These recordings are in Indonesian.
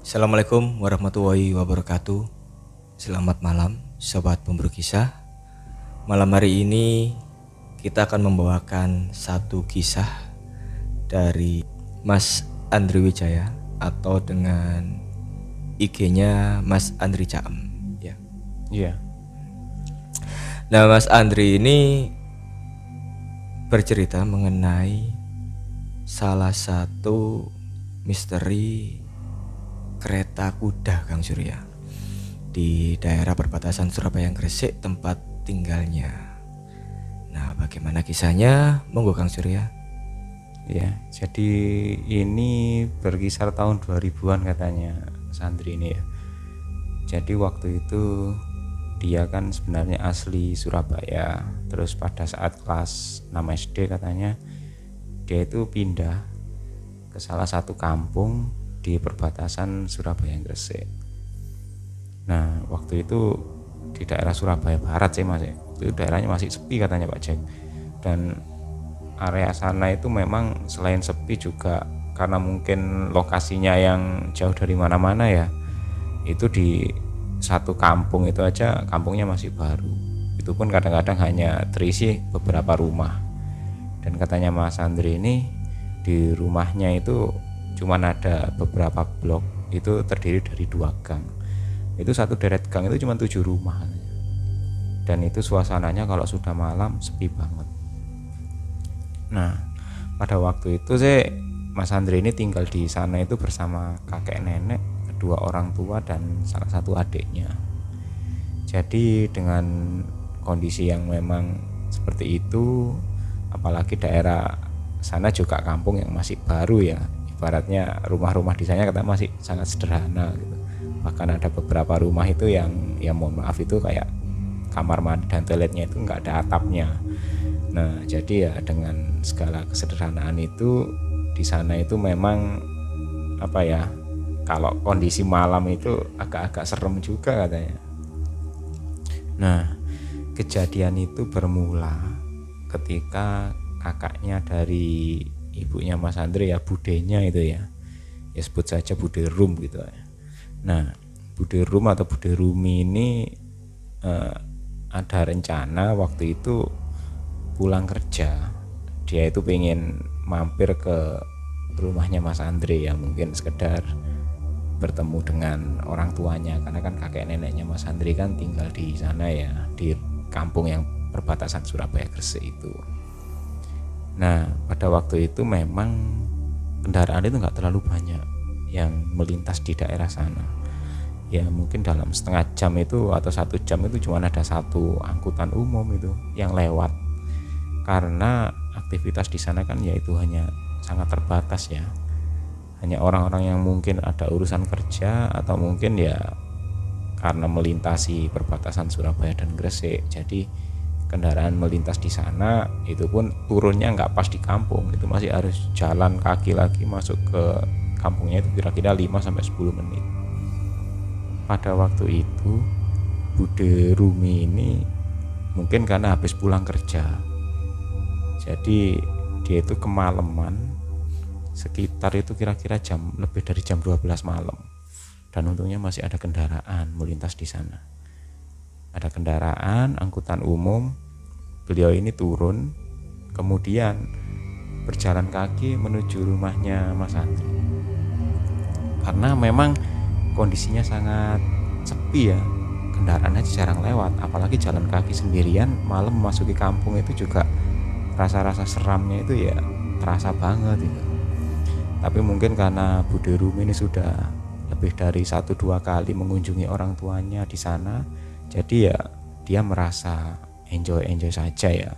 Assalamualaikum warahmatullahi wabarakatuh Selamat malam Sobat Pemburu Kisah Malam hari ini kita akan membawakan satu kisah dari Mas Andri Wijaya atau dengan IG-nya Mas Andri Caem ya. Iya. Nah, Mas Andri ini bercerita mengenai salah satu misteri kereta kuda Kang Surya di daerah perbatasan Surabaya Gresik tempat tinggalnya. Nah, bagaimana kisahnya? Monggo Kang Surya. Ya, jadi ini berkisar tahun 2000-an katanya santri ini ya. Jadi waktu itu dia kan sebenarnya asli Surabaya. Terus pada saat kelas 6 SD katanya dia itu pindah ke salah satu kampung di perbatasan Surabaya Gresik. Nah, waktu itu di daerah Surabaya Barat sih Mas ya. Itu daerahnya masih sepi katanya Pak Jack dan area sana itu memang selain sepi juga karena mungkin lokasinya yang jauh dari mana-mana ya itu di satu kampung itu aja kampungnya masih baru. Itu pun kadang-kadang hanya terisi beberapa rumah. Dan katanya Mas Andri ini di rumahnya itu cuma ada beberapa blok itu terdiri dari dua gang. Itu satu deret gang itu cuma tujuh rumah. Dan itu suasananya kalau sudah malam sepi banget. Nah pada waktu itu sih Mas Andri ini tinggal di sana itu bersama kakek nenek kedua orang tua dan salah satu adiknya. Jadi dengan kondisi yang memang seperti itu apalagi daerah sana juga kampung yang masih baru ya ibaratnya rumah-rumah di sana kata masih sangat sederhana gitu. Bahkan ada beberapa rumah itu yang ya mohon maaf itu kayak kamar mandi dan toiletnya itu nggak ada atapnya. Nah jadi ya dengan segala kesederhanaan itu di sana itu memang apa ya kalau kondisi malam itu agak-agak serem juga katanya. Nah kejadian itu bermula ketika kakaknya dari ibunya Mas Andre ya budenya itu ya. Ya sebut saja bude rum gitu ya. Nah bude rum atau bude rumi ini eh, ada rencana waktu itu pulang kerja. Dia itu pengen mampir ke rumahnya Mas Andre ya mungkin sekedar bertemu dengan orang tuanya. Karena kan kakek neneknya Mas Andre kan tinggal di sana ya di kampung yang perbatasan Surabaya Gresik itu. Nah pada waktu itu memang kendaraan itu nggak terlalu banyak yang melintas di daerah sana. Ya mungkin dalam setengah jam itu atau satu jam itu cuma ada satu angkutan umum itu yang lewat. Karena aktivitas di sana kan yaitu hanya sangat terbatas ya. Hanya orang-orang yang mungkin ada urusan kerja atau mungkin ya karena melintasi perbatasan Surabaya dan Gresik. Jadi kendaraan melintas di sana itu pun turunnya nggak pas di kampung itu masih harus jalan kaki lagi masuk ke kampungnya itu kira-kira 5 sampai 10 menit. Pada waktu itu Bude Rumi ini mungkin karena habis pulang kerja. Jadi dia itu kemalaman sekitar itu kira-kira jam lebih dari jam 12 malam. Dan untungnya masih ada kendaraan melintas di sana ada kendaraan angkutan umum. Beliau ini turun kemudian berjalan kaki menuju rumahnya Mas Andri. Karena memang kondisinya sangat sepi ya. Kendaraan aja jarang lewat apalagi jalan kaki sendirian malam memasuki kampung itu juga rasa-rasa seramnya itu ya terasa banget gitu. Tapi mungkin karena Bude Rumi ini sudah lebih dari satu dua kali mengunjungi orang tuanya di sana jadi ya dia merasa enjoy enjoy saja ya.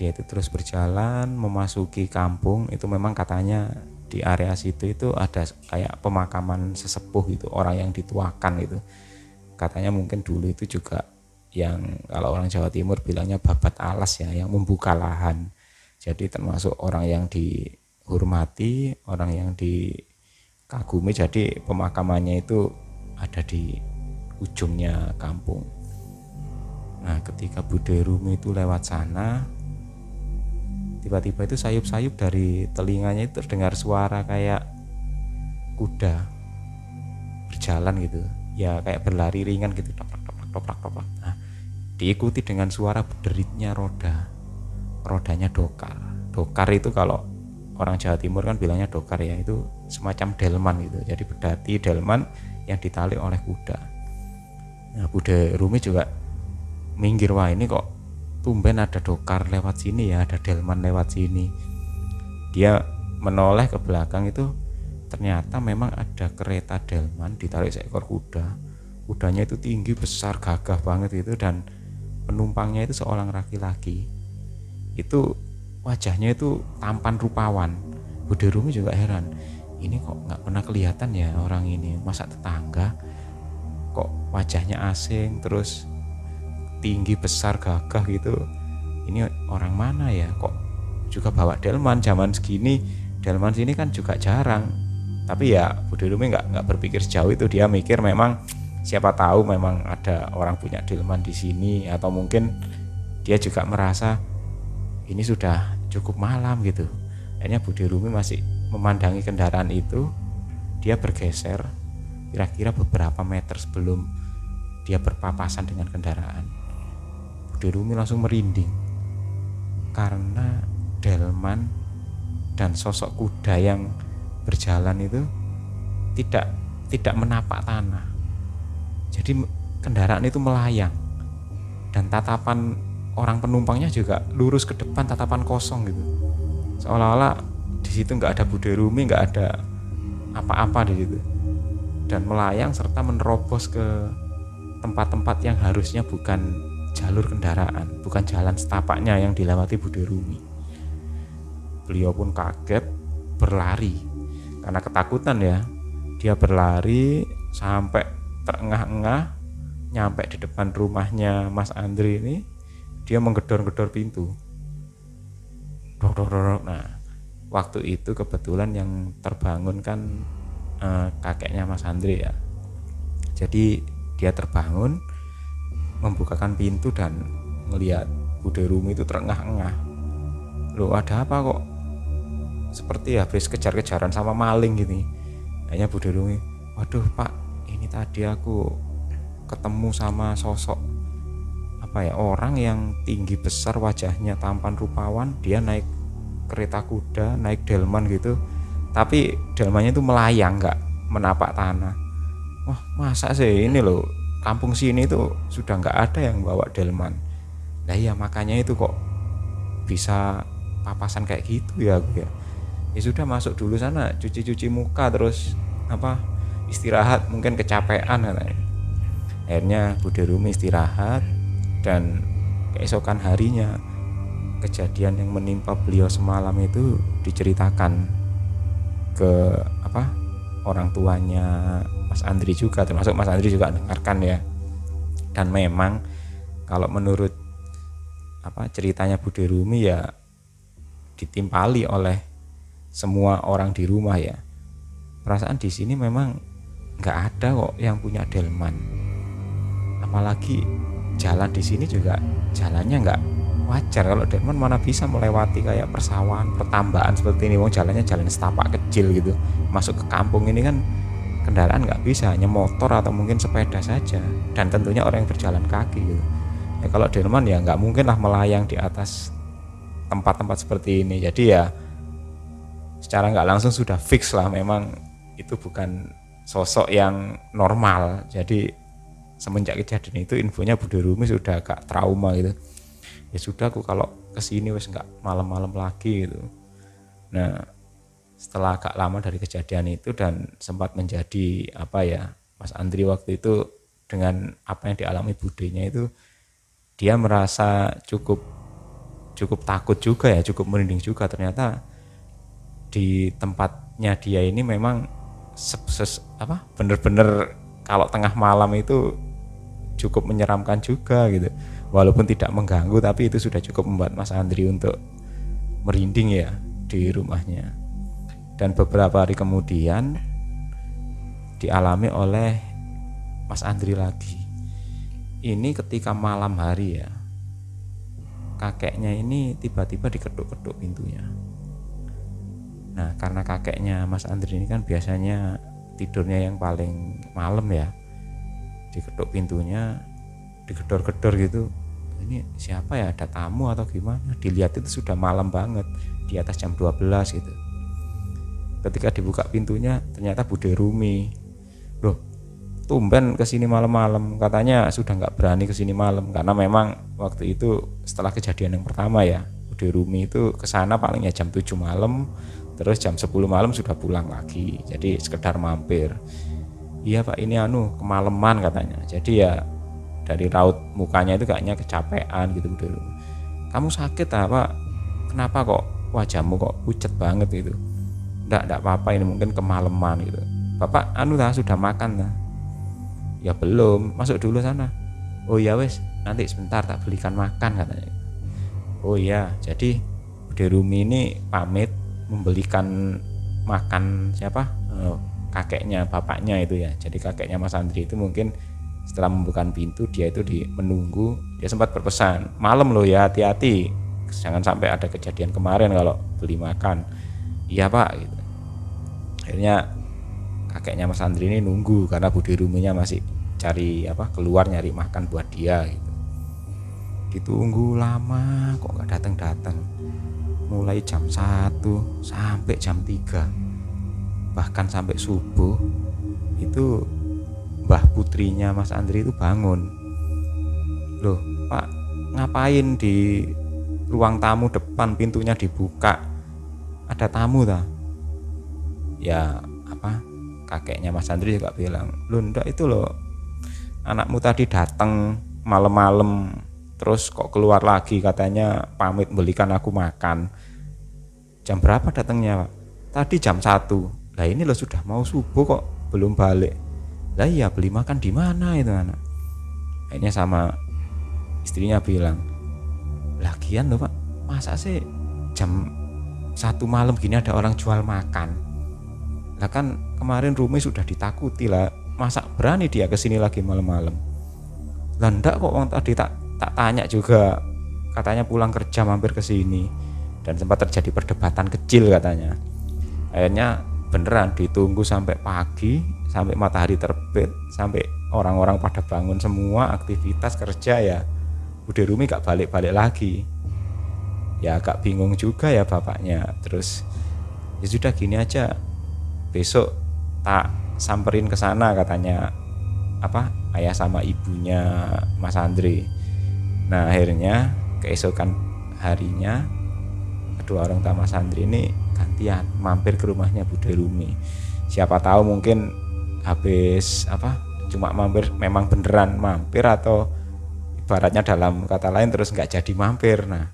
Dia itu terus berjalan memasuki kampung itu memang katanya di area situ itu ada kayak pemakaman sesepuh gitu orang yang dituakan itu katanya mungkin dulu itu juga yang kalau orang Jawa Timur bilangnya babat alas ya yang membuka lahan. Jadi termasuk orang yang dihormati orang yang dikagumi jadi pemakamannya itu ada di ujungnya kampung. Nah ketika Bude Rumi itu lewat sana tiba-tiba itu sayup-sayup dari telinganya itu terdengar suara kayak kuda berjalan gitu. Ya kayak berlari ringan gitu toprak toprak toprak toprak nah diikuti dengan suara deritnya roda. Rodanya dokar. Dokar itu kalau orang Jawa Timur kan bilangnya dokar ya itu semacam delman gitu. Jadi berdati delman yang ditali oleh kuda nah Bude Rumi juga minggir wah ini kok tumben ada dokar lewat sini ya ada delman lewat sini. Dia menoleh ke belakang itu ternyata memang ada kereta delman ditarik seekor kuda. Kudanya itu tinggi besar gagah banget itu dan penumpangnya itu seorang laki-laki. Itu wajahnya itu tampan rupawan. Bude Rumi juga heran ini kok nggak pernah kelihatan ya orang ini? Masa tetangga kok wajahnya asing terus tinggi besar gagah gitu. Ini orang mana ya? Kok juga bawa delman zaman segini? Delman sini kan juga jarang. Tapi ya Bude Rumi nggak nggak berpikir sejauh itu. Dia mikir memang siapa tahu memang ada orang punya delman di sini atau mungkin dia juga merasa ini sudah cukup malam gitu. Akhirnya Bude Rumi masih memandangi kendaraan itu. Dia bergeser kira-kira beberapa meter sebelum dia berpapasan dengan kendaraan Bude Rumi langsung merinding karena delman dan sosok kuda yang berjalan itu tidak tidak menapak tanah. Jadi kendaraan itu melayang dan tatapan orang penumpangnya juga lurus ke depan tatapan kosong gitu. Seolah-olah di situ nggak ada Bude Rumi, nggak ada apa-apa di situ. Dan melayang serta menerobos ke tempat-tempat yang harusnya bukan jalur kendaraan, bukan jalan setapaknya yang dilewati Bude Rumi. Beliau pun kaget berlari. Karena ketakutan ya dia berlari sampai terengah-engah nyampe di depan rumahnya Mas Andri ini dia menggedor-gedor pintu. Nah waktu itu kebetulan yang terbangun kan eh, kakeknya Mas Andri ya. Jadi dia terbangun membukakan pintu dan melihat Bude Rumi itu terengah-engah. Loh ada apa kok? Seperti habis kejar-kejaran sama maling gini. Hanya Bude Rumi waduh pak ini tadi aku ketemu sama sosok apa ya orang yang tinggi besar wajahnya tampan rupawan dia naik kereta kuda naik delman gitu tapi delmannya itu melayang nggak menapak tanah. Wah masa sih ini loh kampung sini itu sudah nggak ada yang bawa delman. Nah iya makanya itu kok bisa papasan kayak gitu ya ya? Ya sudah masuk dulu sana cuci-cuci muka terus apa istirahat mungkin kecapean katanya. Akhirnya Bude Rumi istirahat dan keesokan harinya kejadian yang menimpa beliau semalam itu diceritakan ke apa orang tuanya Mas Andri juga termasuk Mas Andri juga dengarkan ya. Dan memang kalau menurut apa ceritanya Bude Rumi ya ditimpali oleh semua orang di rumah ya. Perasaan di sini memang nggak ada kok yang punya delman. Apalagi jalan di sini juga jalannya nggak wajar kalau delman mana bisa melewati kayak persawahan pertambahan seperti ini. Wong jalannya jalan setapak kecil gitu. Masuk ke kampung ini kan kendaraan nggak bisa hanya motor atau mungkin sepeda saja. Dan tentunya orang yang berjalan kaki gitu. Ya kalau delman ya nggak mungkin lah melayang di atas tempat-tempat seperti ini. Jadi ya secara nggak langsung sudah fix lah. Memang itu bukan sosok yang normal. Jadi semenjak kejadian itu infonya Bude Rumi sudah agak trauma gitu ya sudah aku kalau ke sini wes nggak malam-malam lagi gitu. Nah setelah agak lama dari kejadian itu dan sempat menjadi apa ya Mas Andri waktu itu dengan apa yang dialami budenya itu dia merasa cukup cukup takut juga ya cukup merinding juga. Ternyata di tempatnya dia ini memang ses, apa bener-bener kalau tengah malam itu cukup menyeramkan juga gitu walaupun tidak mengganggu tapi itu sudah cukup membuat Mas Andri untuk merinding ya di rumahnya. Dan beberapa hari kemudian dialami oleh Mas Andri lagi. Ini ketika malam hari ya kakeknya ini tiba-tiba diketuk-ketuk pintunya. Nah, karena kakeknya Mas Andri ini kan biasanya tidurnya yang paling malam ya diketuk pintunya digedor-gedor gitu ini siapa ya? Ada tamu atau gimana? Dilihat itu sudah malam banget di atas jam 12 gitu. Ketika dibuka pintunya ternyata Bude Rumi. Loh tumben ke sini malam-malam. Katanya sudah nggak berani ke sini malam karena memang waktu itu setelah kejadian yang pertama ya Bude Rumi itu ke sana palingnya jam 7 malam terus jam 10 malam sudah pulang lagi. Jadi sekedar mampir. Iya pak ini anu kemalaman katanya. Jadi ya dari raut mukanya itu kayaknya kecapean gitu dulu kamu sakit apa kenapa kok wajahmu kok pucat banget gitu? Enggak enggak apa-apa ini mungkin kemalaman gitu. Bapak anu lah sudah makan lah ya belum masuk dulu sana. Oh ya wes nanti sebentar tak belikan makan katanya. Oh iya jadi Bude Rumi ini pamit membelikan makan siapa? Uh, kakeknya bapaknya itu ya. Jadi kakeknya Mas Andri itu mungkin setelah membuka pintu dia itu di menunggu dia sempat berpesan malam loh ya hati-hati. Jangan sampai ada kejadian kemarin kalau beli makan. Iya pak gitu. Akhirnya kakeknya Mas Andri ini nunggu karena budi ruminya masih cari apa keluar nyari makan buat dia gitu. Ditunggu lama kok nggak datang datang mulai jam 1 sampai jam 3 bahkan sampai subuh itu Mbah putrinya Mas Andri itu bangun. Loh Pak ngapain di ruang tamu depan pintunya dibuka? Ada tamu tak ya apa? Kakeknya Mas Andri juga bilang loh ndak itu loh. Anakmu tadi datang malam-malam terus kok keluar lagi katanya pamit belikan aku makan. Jam berapa datangnya pak? Tadi jam satu. Lah ini lo sudah mau subuh kok belum balik lah iya beli makan di mana itu anak? Akhirnya sama istrinya bilang lagian loh pak. Masa sih jam satu malam gini ada orang jual makan? Lah kan kemarin Rumi sudah ditakuti lah. Masa berani dia ke sini lagi malam-malam? Lah ndak kok orang tadi tak tak tanya juga. Katanya pulang kerja mampir ke sini. Dan sempat terjadi perdebatan kecil katanya. Akhirnya beneran ditunggu sampai pagi sampai matahari terbit sampai orang-orang pada bangun semua aktivitas kerja ya Bude Rumi gak balik-balik lagi. Ya agak bingung juga ya bapaknya. Terus ya sudah gini aja. Besok tak samperin ke sana katanya apa ayah sama ibunya Mas Andri Nah akhirnya keesokan harinya kedua orang tua santri ini gantian mampir ke rumahnya Bude Rumi. Siapa tahu mungkin habis apa cuma mampir memang beneran mampir atau ibaratnya dalam kata lain terus nggak jadi mampir. Nah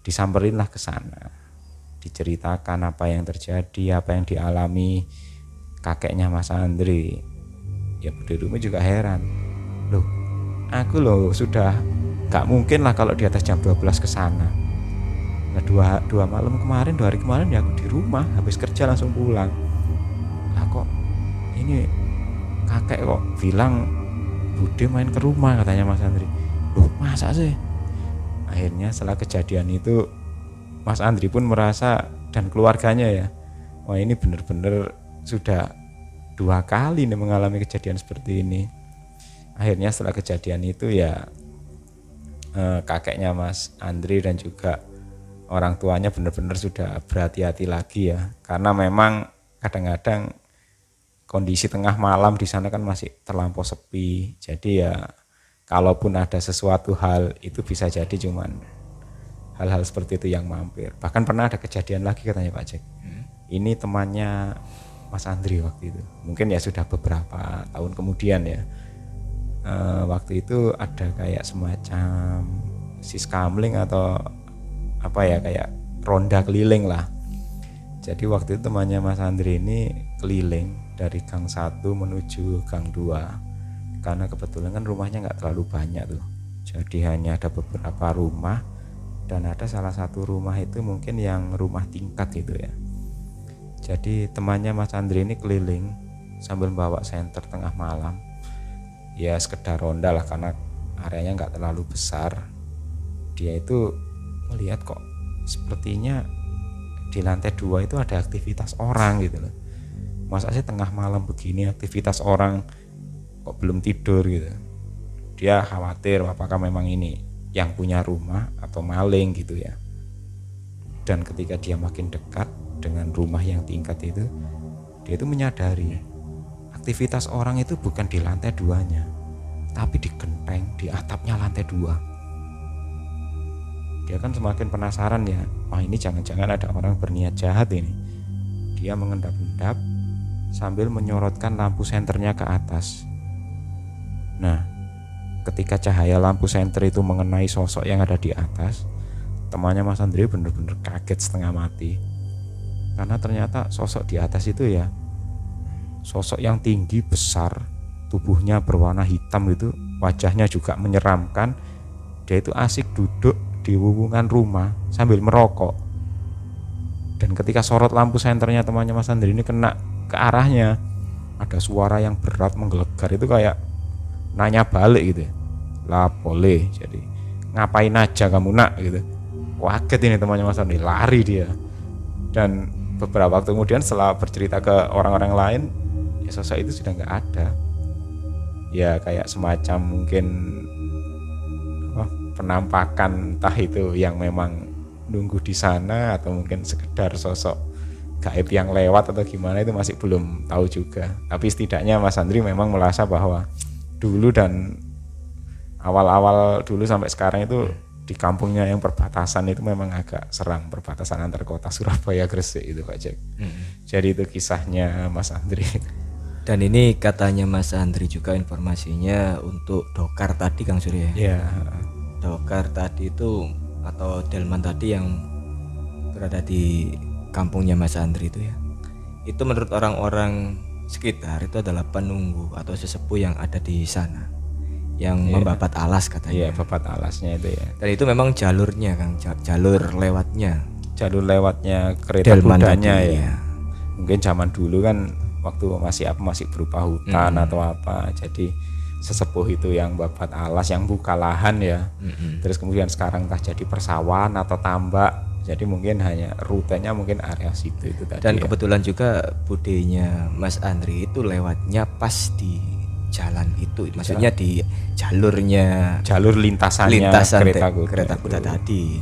disamperinlah ke sana. Diceritakan apa yang terjadi apa yang dialami kakeknya Mas Andri. Ya Bude Rumi juga heran. Loh aku loh sudah nggak mungkin lah kalau di atas jam 12 ke sana. Nah dua, dua malam kemarin dua hari kemarin ya aku di rumah habis kerja langsung pulang ini kakek kok bilang Bude main ke rumah katanya Mas Andri. Loh masa sih? Akhirnya setelah kejadian itu Mas Andri pun merasa dan keluarganya ya wah ini bener-bener sudah dua kali nih mengalami kejadian seperti ini. Akhirnya setelah kejadian itu ya eh, kakeknya Mas Andri dan juga orang tuanya benar-benar sudah berhati-hati lagi ya. Karena memang kadang-kadang kondisi tengah malam di sana kan masih terlampau sepi. Jadi ya kalaupun ada sesuatu hal itu bisa jadi cuman hal-hal seperti itu yang mampir. Bahkan pernah ada kejadian lagi katanya Pak Jack. Hmm. ini temannya Mas Andri waktu itu. Mungkin ya sudah beberapa tahun kemudian ya. Uh, waktu itu ada kayak semacam siskamling atau apa ya kayak ronda keliling lah. Jadi waktu itu temannya Mas Andri ini keliling dari gang 1 menuju gang 2 karena kebetulan kan rumahnya nggak terlalu banyak tuh. Jadi hanya ada beberapa rumah dan ada salah satu rumah itu mungkin yang rumah tingkat gitu ya. Jadi temannya Mas Andri ini keliling sambil bawa senter tengah malam. Ya sekedar ronda lah karena areanya nggak terlalu besar. Dia itu melihat kok sepertinya di lantai dua itu ada aktivitas orang gitu loh masa sih tengah malam begini aktivitas orang kok belum tidur? Gitu. Dia khawatir apakah memang ini yang punya rumah atau maling gitu ya. Dan ketika dia makin dekat dengan rumah yang tingkat itu dia itu menyadari aktivitas orang itu bukan di lantai duanya tapi di genteng di atapnya lantai dua. Dia kan semakin penasaran ya wah ini jangan-jangan ada orang berniat jahat ini. Dia mengendap-endap sambil menyorotkan lampu senternya ke atas. Nah ketika cahaya lampu senter itu mengenai sosok yang ada di atas temannya Mas Andre bener-bener kaget setengah mati. Karena ternyata sosok di atas itu ya sosok yang tinggi besar tubuhnya berwarna hitam itu wajahnya juga menyeramkan. Dia itu asik duduk di hubungan rumah sambil merokok. Dan ketika sorot lampu senternya temannya Mas Andri ini kena ke arahnya. Ada suara yang berat menggelegar itu kayak nanya balik gitu ya. Lah boleh jadi. Ngapain aja kamu nak? Gitu. Kaget ini temannya Mas Andri lari dia. Dan beberapa waktu kemudian setelah bercerita ke orang-orang lain ya sosok itu sudah nggak ada. Ya kayak semacam mungkin penampakan entah itu yang memang nunggu di sana atau mungkin sekedar sosok gaib yang lewat atau gimana itu masih belum tahu juga tapi setidaknya Mas Andri memang merasa bahwa dulu dan awal-awal dulu sampai sekarang itu di kampungnya yang perbatasan itu memang agak serang perbatasan antar kota Surabaya Gresik itu Pak Jack. Hmm. Jadi itu kisahnya Mas Andri. Dan ini katanya Mas Andri juga informasinya untuk dokar tadi Kang Surya. Iya. Dokar tadi itu atau delman tadi yang berada di kampungnya Mas Andri itu ya itu menurut orang-orang sekitar itu adalah penunggu atau sesepuh yang ada di sana yang yeah. membabat alas katanya. Iya, yeah, babat alasnya itu ya. Dan itu memang jalurnya Kang, jalur lewatnya. Jalur lewatnya kereta Delman kudanya ya. ya. Mungkin zaman dulu kan waktu masih apa masih berupa hutan hmm. atau apa. Jadi sesepuh itu yang babat alas yang buka lahan ya mm-hmm. terus kemudian sekarang entah jadi persawahan atau tambak jadi mungkin hanya rutenya mungkin area situ itu tadi dan ya. kebetulan juga budenya Mas Andri itu lewatnya pas di jalan itu maksudnya di jalurnya jalur lintasannya lintasan kereta kuda, kereta kuda tadi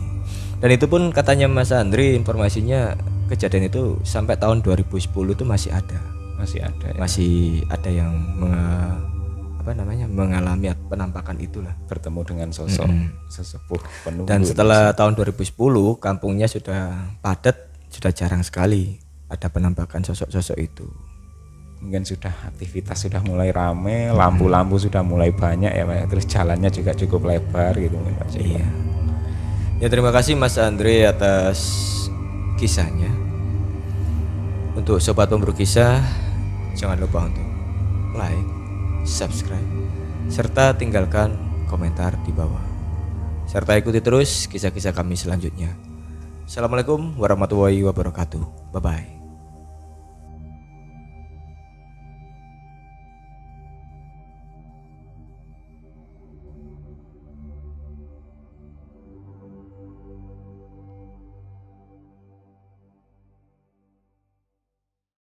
dan itu pun katanya Mas Andri informasinya kejadian itu sampai tahun 2010 itu masih ada masih ada ya. masih ada yang apa namanya mengalami penampakan itulah. Bertemu dengan sosok mm-hmm. sesepuh penunggu dan setelah tahun 2010 kampungnya sudah padat sudah jarang sekali ada penampakan sosok-sosok itu. Mungkin sudah aktivitas sudah mulai rame lampu-lampu sudah mulai banyak ya Pak. Terus jalannya juga cukup lebar gitu mungkin Pak. Iya. Ya terima kasih Mas Andre atas kisahnya. Untuk sobat pemburu kisah jangan lupa untuk like subscribe, serta tinggalkan komentar di bawah. Serta ikuti terus kisah-kisah kami selanjutnya. Assalamualaikum warahmatullahi wabarakatuh. Bye bye.